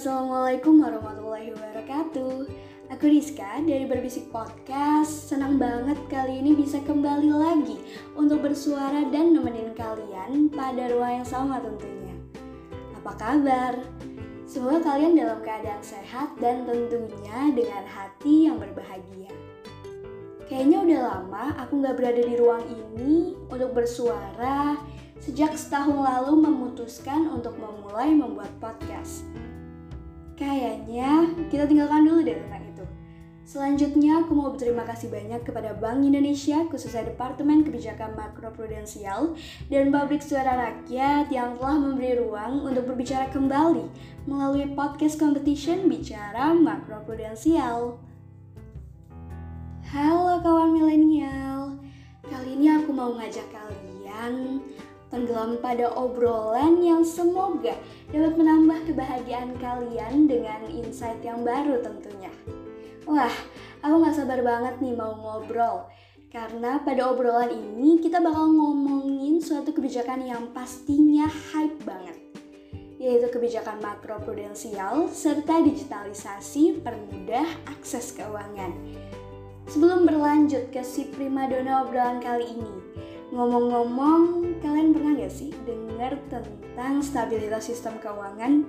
Assalamualaikum warahmatullahi wabarakatuh Aku Rizka dari Berbisik Podcast Senang banget kali ini bisa kembali lagi Untuk bersuara dan nemenin kalian pada ruang yang sama tentunya Apa kabar? Semoga kalian dalam keadaan sehat dan tentunya dengan hati yang berbahagia Kayaknya udah lama aku gak berada di ruang ini untuk bersuara sejak setahun lalu memutuskan untuk memulai membuat podcast. Kayaknya kita tinggalkan dulu deh tentang itu. Selanjutnya, aku mau berterima kasih banyak kepada Bank Indonesia, khususnya Departemen Kebijakan Makroprudensial dan Pabrik Suara Rakyat yang telah memberi ruang untuk berbicara kembali melalui podcast competition Bicara Makroprudensial. Halo kawan milenial, kali ini aku mau ngajak kalian tenggelam pada obrolan yang semoga dapat menambah kebahagiaan kalian dengan insight yang baru tentunya. Wah, aku gak sabar banget nih mau ngobrol. Karena pada obrolan ini kita bakal ngomongin suatu kebijakan yang pastinya hype banget yaitu kebijakan makroprudensial serta digitalisasi permudah akses keuangan. Sebelum berlanjut ke si primadona obrolan kali ini, Ngomong-ngomong, kalian pernah gak sih dengar tentang stabilitas sistem keuangan?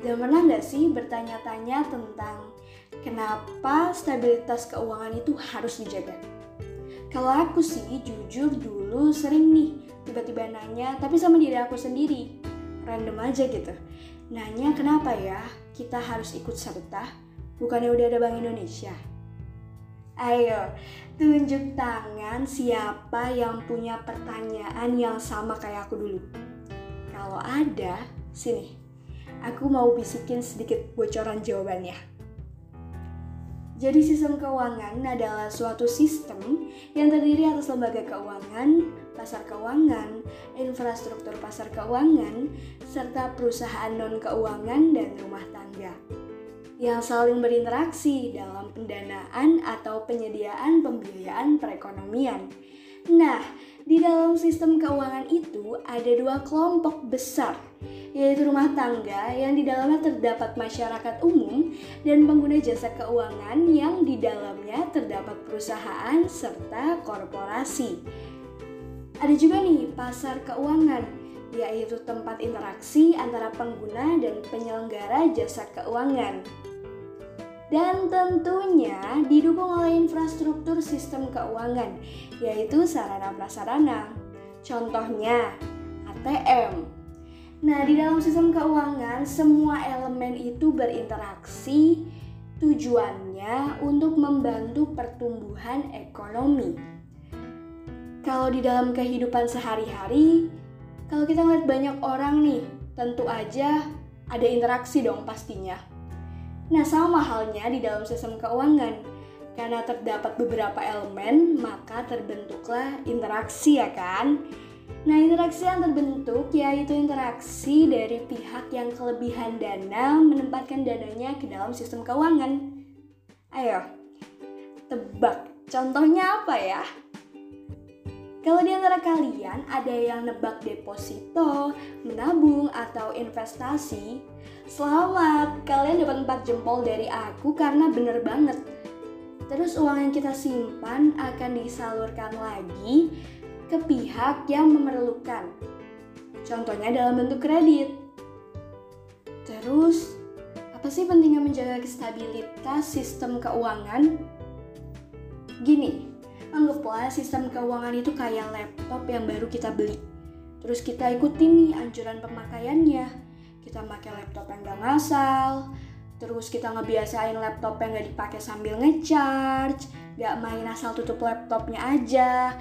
Dan pernah gak sih bertanya-tanya tentang kenapa stabilitas keuangan itu harus dijaga? Kalau aku sih jujur dulu sering nih tiba-tiba nanya tapi sama diri aku sendiri. Random aja gitu. Nanya kenapa ya kita harus ikut serta? Bukannya udah ada Bank Indonesia? Ayo, tunjuk tangan siapa yang punya pertanyaan yang sama kayak aku dulu. Kalau ada, sini. Aku mau bisikin sedikit bocoran jawabannya. Jadi sistem keuangan adalah suatu sistem yang terdiri atas lembaga keuangan, pasar keuangan, infrastruktur pasar keuangan, serta perusahaan non-keuangan dan rumah tangga yang saling berinteraksi dalam pendanaan atau penyediaan pembiayaan perekonomian. Nah, di dalam sistem keuangan itu ada dua kelompok besar, yaitu rumah tangga yang di dalamnya terdapat masyarakat umum dan pengguna jasa keuangan yang di dalamnya terdapat perusahaan serta korporasi. Ada juga nih pasar keuangan, yaitu tempat interaksi antara pengguna dan penyelenggara jasa keuangan dan tentunya didukung oleh infrastruktur sistem keuangan, yaitu sarana prasarana. Contohnya, ATM. Nah, di dalam sistem keuangan, semua elemen itu berinteraksi tujuannya untuk membantu pertumbuhan ekonomi. Kalau di dalam kehidupan sehari-hari, kalau kita ngeliat banyak orang nih, tentu aja ada interaksi dong pastinya Nah, sama halnya di dalam sistem keuangan. Karena terdapat beberapa elemen, maka terbentuklah interaksi ya kan? Nah, interaksi yang terbentuk yaitu interaksi dari pihak yang kelebihan dana menempatkan dananya ke dalam sistem keuangan. Ayo, tebak. Contohnya apa ya? Kalau di antara kalian ada yang nebak deposito, menabung, atau investasi, selamat, kalian dapat 4 jempol dari aku karena bener banget. Terus uang yang kita simpan akan disalurkan lagi ke pihak yang memerlukan. Contohnya dalam bentuk kredit. Terus, apa sih pentingnya menjaga stabilitas sistem keuangan? Gini, anggaplah sistem keuangan itu kayak laptop yang baru kita beli. Terus kita ikutin nih anjuran pemakaiannya. Kita pakai laptop yang gak ngasal, terus kita ngebiasain laptop yang gak dipakai sambil ngecharge, gak main asal tutup laptopnya aja.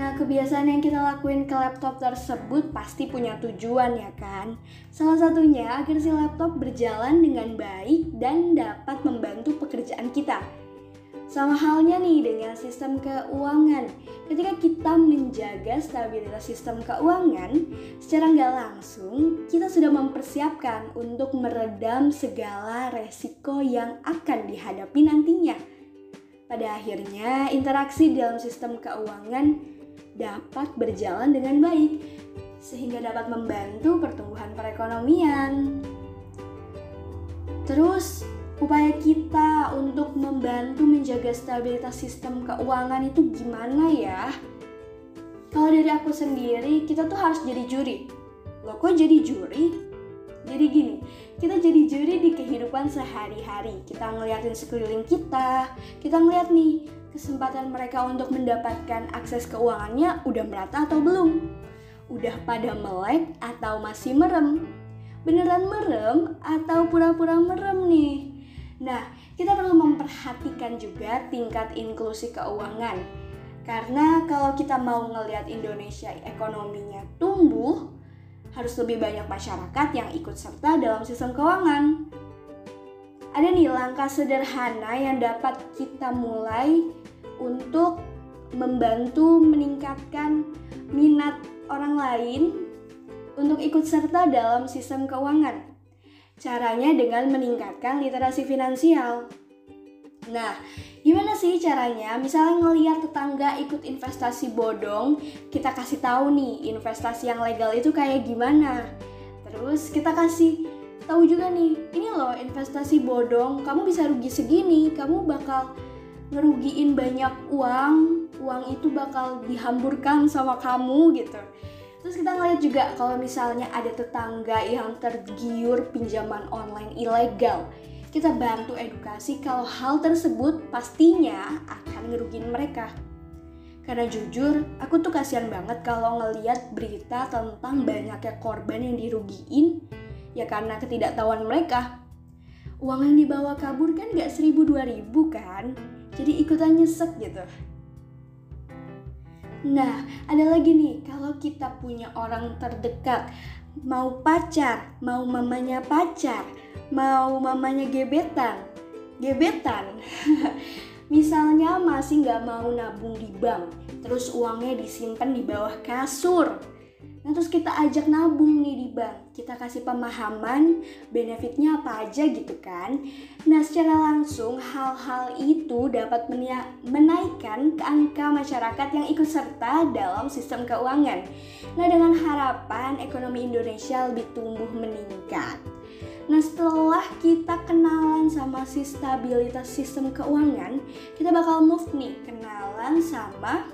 Nah, kebiasaan yang kita lakuin ke laptop tersebut pasti punya tujuan ya kan? Salah satunya agar si laptop berjalan dengan baik dan dapat membantu pekerjaan kita sama halnya nih dengan sistem keuangan. Ketika kita menjaga stabilitas sistem keuangan, secara nggak langsung kita sudah mempersiapkan untuk meredam segala resiko yang akan dihadapi nantinya. Pada akhirnya, interaksi dalam sistem keuangan dapat berjalan dengan baik, sehingga dapat membantu pertumbuhan perekonomian. Terus upaya kita untuk membantu menjaga stabilitas sistem keuangan itu gimana ya? Kalau dari aku sendiri, kita tuh harus jadi juri. Loh kok jadi juri? Jadi gini, kita jadi juri di kehidupan sehari-hari. Kita ngeliatin sekeliling kita, kita ngeliat nih kesempatan mereka untuk mendapatkan akses keuangannya udah merata atau belum? Udah pada melek atau masih merem? Beneran merem atau pura-pura merem nih? Nah, kita perlu memperhatikan juga tingkat inklusi keuangan. Karena kalau kita mau ngelihat Indonesia ekonominya tumbuh, harus lebih banyak masyarakat yang ikut serta dalam sistem keuangan. Ada nih langkah sederhana yang dapat kita mulai untuk membantu meningkatkan minat orang lain untuk ikut serta dalam sistem keuangan. Caranya dengan meningkatkan literasi finansial. Nah, gimana sih caranya? Misalnya ngeliat tetangga ikut investasi bodong, kita kasih tahu nih investasi yang legal itu kayak gimana. Terus kita kasih tahu juga nih, ini loh investasi bodong, kamu bisa rugi segini, kamu bakal ngerugiin banyak uang, uang itu bakal dihamburkan sama kamu gitu. Terus kita ngeliat juga kalau misalnya ada tetangga yang tergiur pinjaman online ilegal, kita bantu edukasi kalau hal tersebut pastinya akan ngerugiin mereka. Karena jujur, aku tuh kasihan banget kalau ngeliat berita tentang banyaknya korban yang dirugiin ya karena ketidaktahuan mereka. Uang yang dibawa kabur kan gak seribu dua ribu kan, jadi ikutan nyesek gitu. Nah, ada lagi nih, kalau kita punya orang terdekat, mau pacar, mau mamanya pacar, mau mamanya gebetan, gebetan. Misalnya masih nggak mau nabung di bank, terus uangnya disimpan di bawah kasur. Nah terus kita ajak nabung nih di bank, kita kasih pemahaman benefitnya apa aja gitu kan. Nah secara langsung hal-hal itu dapat menaikkan angka masyarakat yang ikut serta dalam sistem keuangan. Nah dengan harapan ekonomi Indonesia lebih tumbuh meningkat. Nah setelah kita kenalan sama si stabilitas sistem keuangan, kita bakal move nih kenalan sama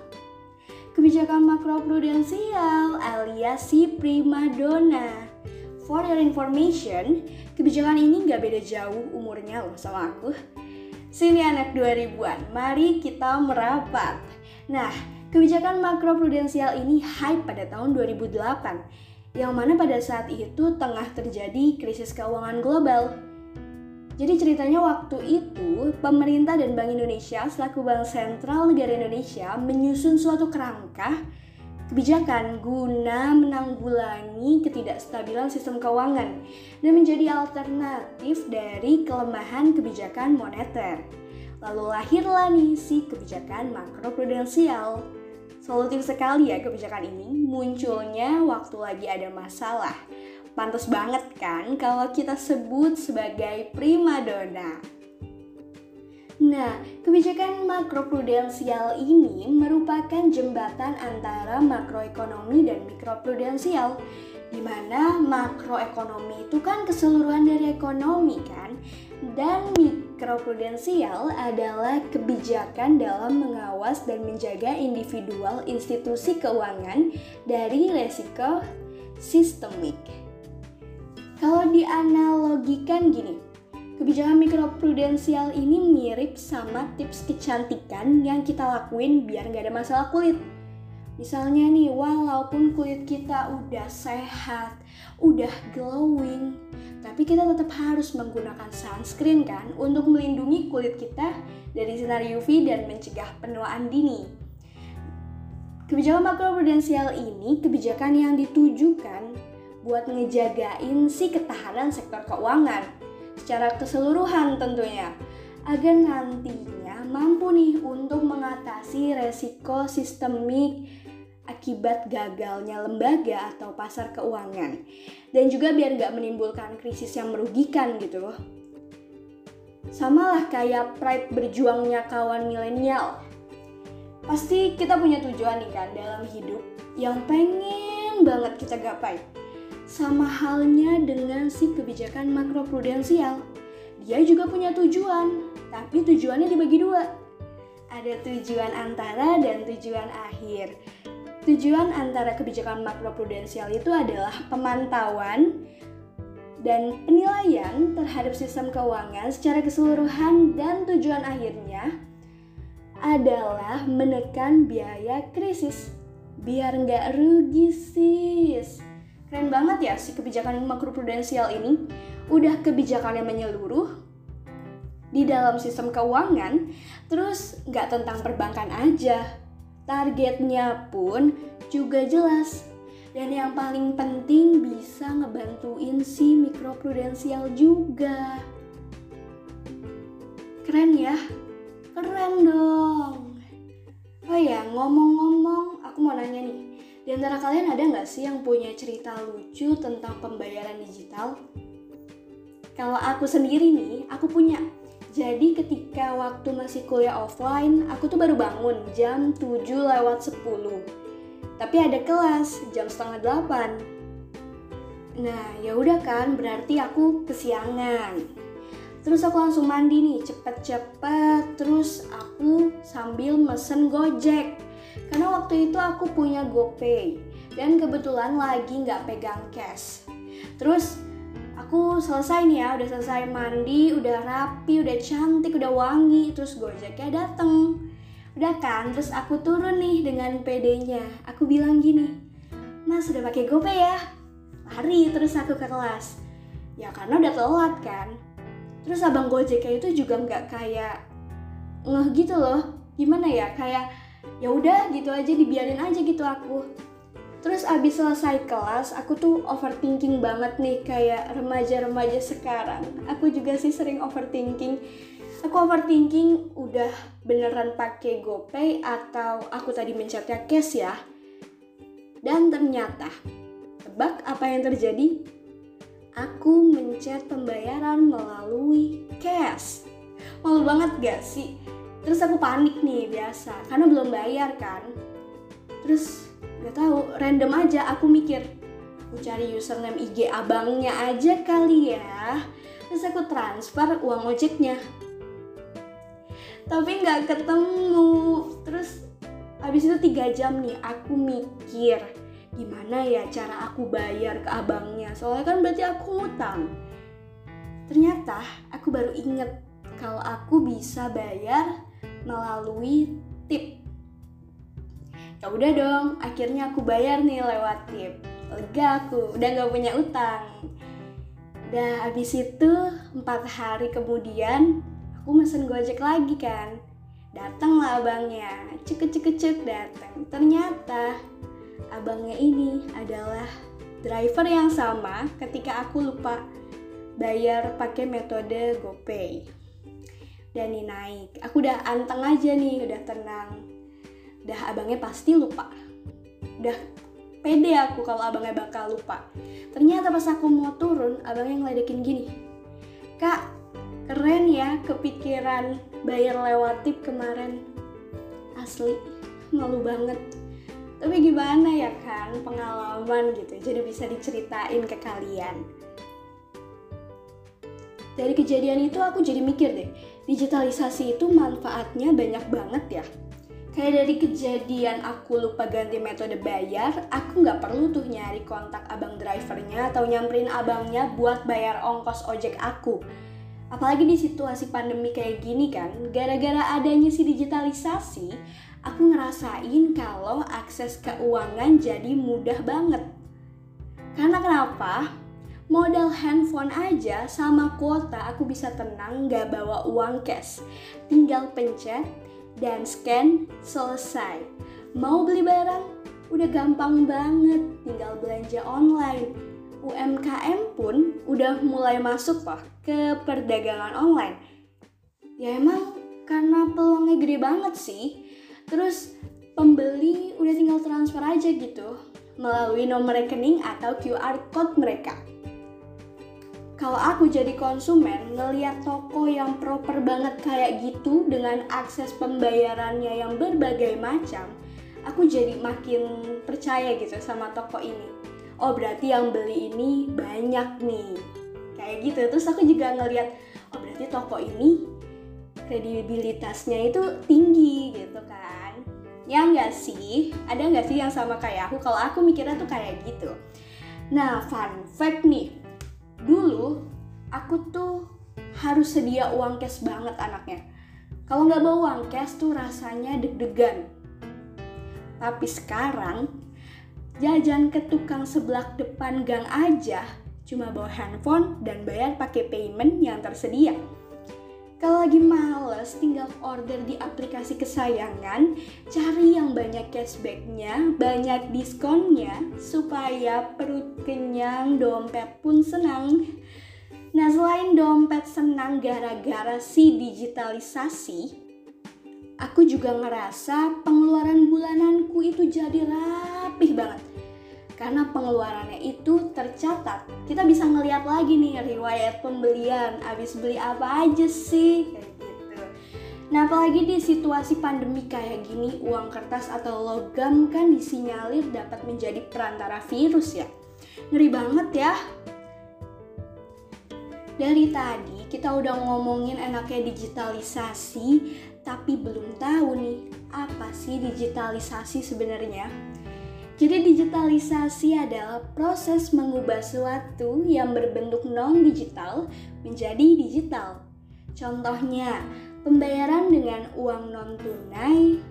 kebijakan makroprudensial alias si prima dona. For your information, kebijakan ini nggak beda jauh umurnya loh sama aku. Sini anak 2000-an, mari kita merapat. Nah, kebijakan makroprudensial ini hype pada tahun 2008, yang mana pada saat itu tengah terjadi krisis keuangan global jadi ceritanya waktu itu pemerintah dan Bank Indonesia selaku Bank Sentral Negara Indonesia menyusun suatu kerangka kebijakan guna menanggulangi ketidakstabilan sistem keuangan dan menjadi alternatif dari kelemahan kebijakan moneter. Lalu lahirlah nih si kebijakan makroprudensial. Solutif sekali ya kebijakan ini munculnya waktu lagi ada masalah Pantas banget kan kalau kita sebut sebagai primadona. Nah, kebijakan makroprudensial ini merupakan jembatan antara makroekonomi dan mikroprudensial di mana makroekonomi itu kan keseluruhan dari ekonomi kan dan mikroprudensial adalah kebijakan dalam mengawas dan menjaga individual institusi keuangan dari resiko sistemik. Kalau dianalogikan gini, kebijakan mikroprudensial ini mirip sama tips kecantikan yang kita lakuin biar nggak ada masalah kulit. Misalnya nih, walaupun kulit kita udah sehat, udah glowing, tapi kita tetap harus menggunakan sunscreen kan untuk melindungi kulit kita dari sinar UV dan mencegah penuaan dini. Kebijakan makroprudensial ini kebijakan yang ditujukan buat ngejagain si ketahanan sektor keuangan. Secara keseluruhan tentunya. Agar nantinya mampu nih untuk mengatasi resiko sistemik akibat gagalnya lembaga atau pasar keuangan. Dan juga biar nggak menimbulkan krisis yang merugikan gitu. Loh sama lah kayak pride berjuangnya kawan milenial. Pasti kita punya tujuan nih kan dalam hidup yang pengen banget kita gapai sama halnya dengan si kebijakan makroprudensial. dia juga punya tujuan, tapi tujuannya dibagi dua. Ada tujuan antara dan tujuan akhir. Tujuan antara kebijakan makroprudensial itu adalah pemantauan dan penilaian terhadap sistem keuangan secara keseluruhan dan tujuan akhirnya adalah menekan biaya krisis biar nggak rugi sis. Keren banget ya si kebijakan makroprudensial ini. Udah kebijakannya menyeluruh di dalam sistem keuangan, terus nggak tentang perbankan aja. Targetnya pun juga jelas. Dan yang paling penting bisa ngebantuin si mikroprudensial juga. Keren ya? Keren dong. Oh ya, ngomong-ngomong, aku mau nanya nih. Di antara kalian ada nggak sih yang punya cerita lucu tentang pembayaran digital? Kalau aku sendiri nih, aku punya. Jadi ketika waktu masih kuliah offline, aku tuh baru bangun jam 7 lewat 10. Tapi ada kelas jam setengah 8. Nah, ya udah kan, berarti aku kesiangan. Terus aku langsung mandi nih, cepet-cepet. Terus aku sambil mesen Gojek. Karena waktu itu aku punya GoPay. Dan kebetulan lagi nggak pegang cash. Terus aku selesai nih ya udah selesai mandi udah rapi udah cantik udah wangi terus gojeknya dateng. Udah kan terus aku turun nih dengan PD-nya aku bilang gini mas udah pakai gopay ya? Lari terus aku ke kelas. Ya karena udah telat kan. Terus abang gojeknya itu juga nggak kayak ngeh gitu loh. Gimana ya? Kayak ya udah gitu aja dibiarin aja gitu aku Terus abis selesai kelas, aku tuh overthinking banget nih kayak remaja-remaja sekarang. Aku juga sih sering overthinking. Aku overthinking udah beneran pakai GoPay atau aku tadi mencetnya cash ya. Dan ternyata, tebak apa yang terjadi? Aku mencet pembayaran melalui cash. Malu banget gak sih? Terus aku panik nih biasa, karena belum bayar kan. Terus gak tahu random aja aku mikir aku cari username IG abangnya aja kali ya. Terus aku transfer uang ojeknya. Tapi nggak ketemu. Terus habis itu tiga jam nih aku mikir gimana ya cara aku bayar ke abangnya? Soalnya kan berarti aku ngutang. Ternyata aku baru inget kalau aku bisa bayar melalui tip. Ya udah dong akhirnya aku bayar nih lewat tip. Lega aku udah gak punya utang. Udah habis itu empat hari kemudian aku mesen gojek lagi kan. Datang lah abangnya cek cek cek datang. Ternyata abangnya ini adalah driver yang sama ketika aku lupa bayar pakai metode GoPay dan naik. Aku udah anteng aja nih udah tenang. Udah abangnya pasti lupa. Udah pede aku kalau abangnya bakal lupa. Ternyata pas aku mau turun abangnya ngeledekin gini. Kak keren ya kepikiran bayar lewat tip kemarin. Asli malu banget. Tapi gimana ya kan pengalaman gitu jadi bisa diceritain ke kalian. Dari kejadian itu aku jadi mikir deh digitalisasi itu manfaatnya banyak banget ya Kayak dari kejadian aku lupa ganti metode bayar, aku nggak perlu tuh nyari kontak abang drivernya atau nyamperin abangnya buat bayar ongkos ojek aku. Apalagi di situasi pandemi kayak gini kan, gara-gara adanya si digitalisasi, aku ngerasain kalau akses keuangan jadi mudah banget. Karena kenapa? Modal handphone aja sama kuota aku bisa tenang gak bawa uang cash. Tinggal pencet, dan scan selesai. Mau beli barang? Udah gampang banget, tinggal belanja online. UMKM pun udah mulai masuk loh ke perdagangan online. Ya emang karena peluangnya gede banget sih. Terus pembeli udah tinggal transfer aja gitu melalui nomor rekening atau QR code mereka kalau aku jadi konsumen ngeliat toko yang proper banget kayak gitu dengan akses pembayarannya yang berbagai macam aku jadi makin percaya gitu sama toko ini. Oh berarti yang beli ini banyak nih. Kayak gitu. Terus aku juga ngeliat oh berarti toko ini kredibilitasnya itu tinggi gitu kan. Ya nggak sih? Ada nggak sih yang sama kayak aku? Kalau aku mikirnya tuh kayak gitu. Nah fun fact nih dulu aku tuh harus sedia uang cash banget anaknya kalau nggak bawa uang cash tuh rasanya deg-degan tapi sekarang jajan ke tukang sebelah depan gang aja cuma bawa handphone dan bayar pakai payment yang tersedia. Kalau lagi males, tinggal order di aplikasi kesayangan, cari yang banyak cashbacknya, banyak diskonnya, supaya perut kenyang, dompet pun senang. Nah selain dompet senang gara-gara si digitalisasi, aku juga ngerasa pengeluaran bulananku itu jadi rapih banget karena pengeluarannya itu tercatat. Kita bisa ngeliat lagi nih riwayat pembelian, habis beli apa aja sih kayak gitu. Nah apalagi di situasi pandemi kayak gini, uang kertas atau logam kan disinyalir dapat menjadi perantara virus ya. Ngeri banget ya. Dari tadi kita udah ngomongin enaknya digitalisasi, tapi belum tahu nih apa sih digitalisasi sebenarnya. Jadi digitalisasi adalah proses mengubah suatu yang berbentuk non-digital menjadi digital. Contohnya, pembayaran dengan uang non-tunai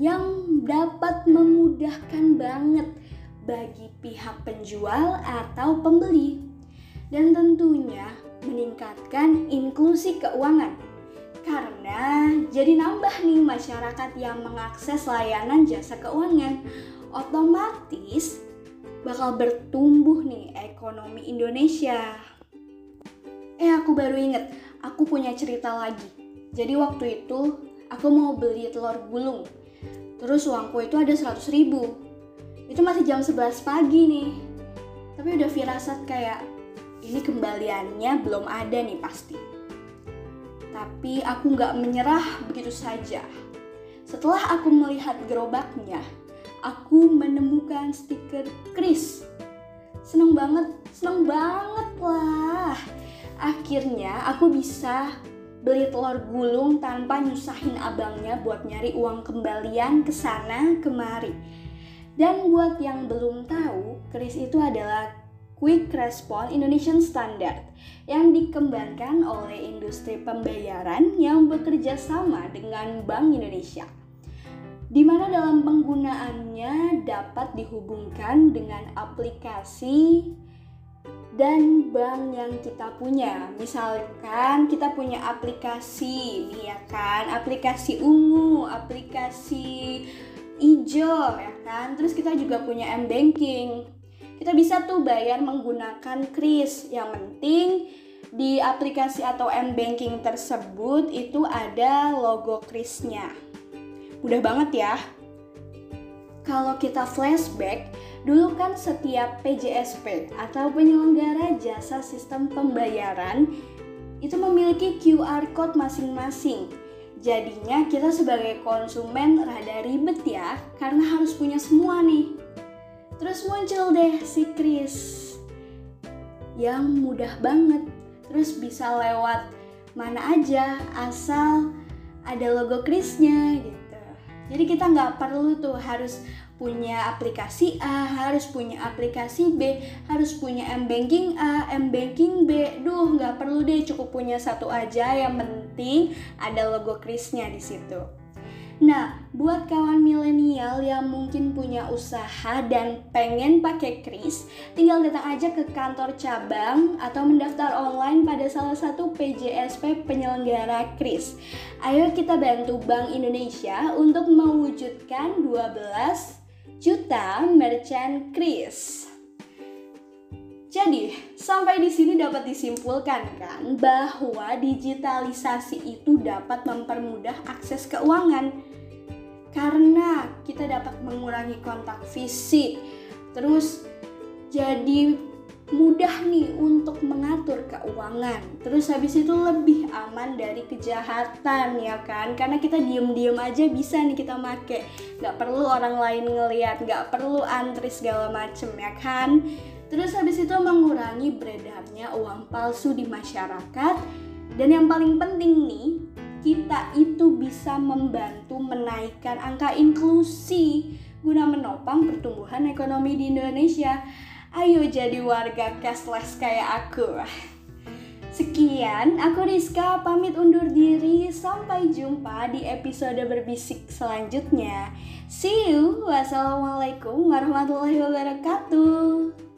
yang dapat memudahkan banget bagi pihak penjual atau pembeli. Dan tentunya meningkatkan inklusi keuangan. Karena jadi nambah nih masyarakat yang mengakses layanan jasa keuangan otomatis bakal bertumbuh nih ekonomi Indonesia. Eh aku baru inget, aku punya cerita lagi. Jadi waktu itu aku mau beli telur gulung. Terus uangku itu ada 100 ribu. Itu masih jam 11 pagi nih. Tapi udah firasat kayak ini kembaliannya belum ada nih pasti. Tapi aku nggak menyerah begitu saja. Setelah aku melihat gerobaknya, aku menemukan stiker Chris. Seneng banget, seneng banget lah. Akhirnya aku bisa beli telur gulung tanpa nyusahin abangnya buat nyari uang kembalian ke sana kemari. Dan buat yang belum tahu, Kris itu adalah Quick Response Indonesian Standard yang dikembangkan oleh industri pembayaran yang bekerja sama dengan Bank Indonesia di mana dalam penggunaannya dapat dihubungkan dengan aplikasi dan bank yang kita punya. Misalkan kita punya aplikasi, ya kan, aplikasi ungu, aplikasi hijau ya kan. Terus kita juga punya M banking. Kita bisa tuh bayar menggunakan kris. Yang penting di aplikasi atau M banking tersebut itu ada logo krisnya. Udah banget ya. Kalau kita flashback, dulu kan setiap PJSP atau penyelenggara jasa sistem pembayaran itu memiliki QR code masing-masing. Jadinya kita sebagai konsumen rada ribet ya, karena harus punya semua nih. Terus muncul deh si Kris yang mudah banget, terus bisa lewat mana aja asal ada logo Krisnya gitu. Jadi kita nggak perlu tuh harus punya aplikasi A, harus punya aplikasi B, harus punya M banking A, M banking B. Duh, nggak perlu deh, cukup punya satu aja. Yang penting ada logo Krisnya di situ. Nah, buat kawan milenial yang mungkin punya usaha dan pengen pakai kris, tinggal datang aja ke kantor cabang atau mendaftar online pada salah satu PJSP penyelenggara kris. Ayo kita bantu Bank Indonesia untuk mewujudkan 12 juta merchant kris. Jadi, sampai di sini dapat disimpulkan kan bahwa digitalisasi itu dapat mempermudah akses keuangan karena kita dapat mengurangi kontak fisik. Terus jadi mudah nih untuk mengatur keuangan. Terus habis itu lebih aman dari kejahatan ya kan? Karena kita diem-diem aja bisa nih kita make. Gak perlu orang lain ngeliat, gak perlu antri segala macem ya kan? Terus habis itu mengurangi beredarnya uang palsu di masyarakat Dan yang paling penting nih, kita itu bisa membantu menaikkan angka inklusi guna menopang pertumbuhan ekonomi di Indonesia. Ayo jadi warga cashless kayak aku. Sekian, aku Rizka pamit undur diri. Sampai jumpa di episode berbisik selanjutnya. See you. Wassalamualaikum warahmatullahi wabarakatuh.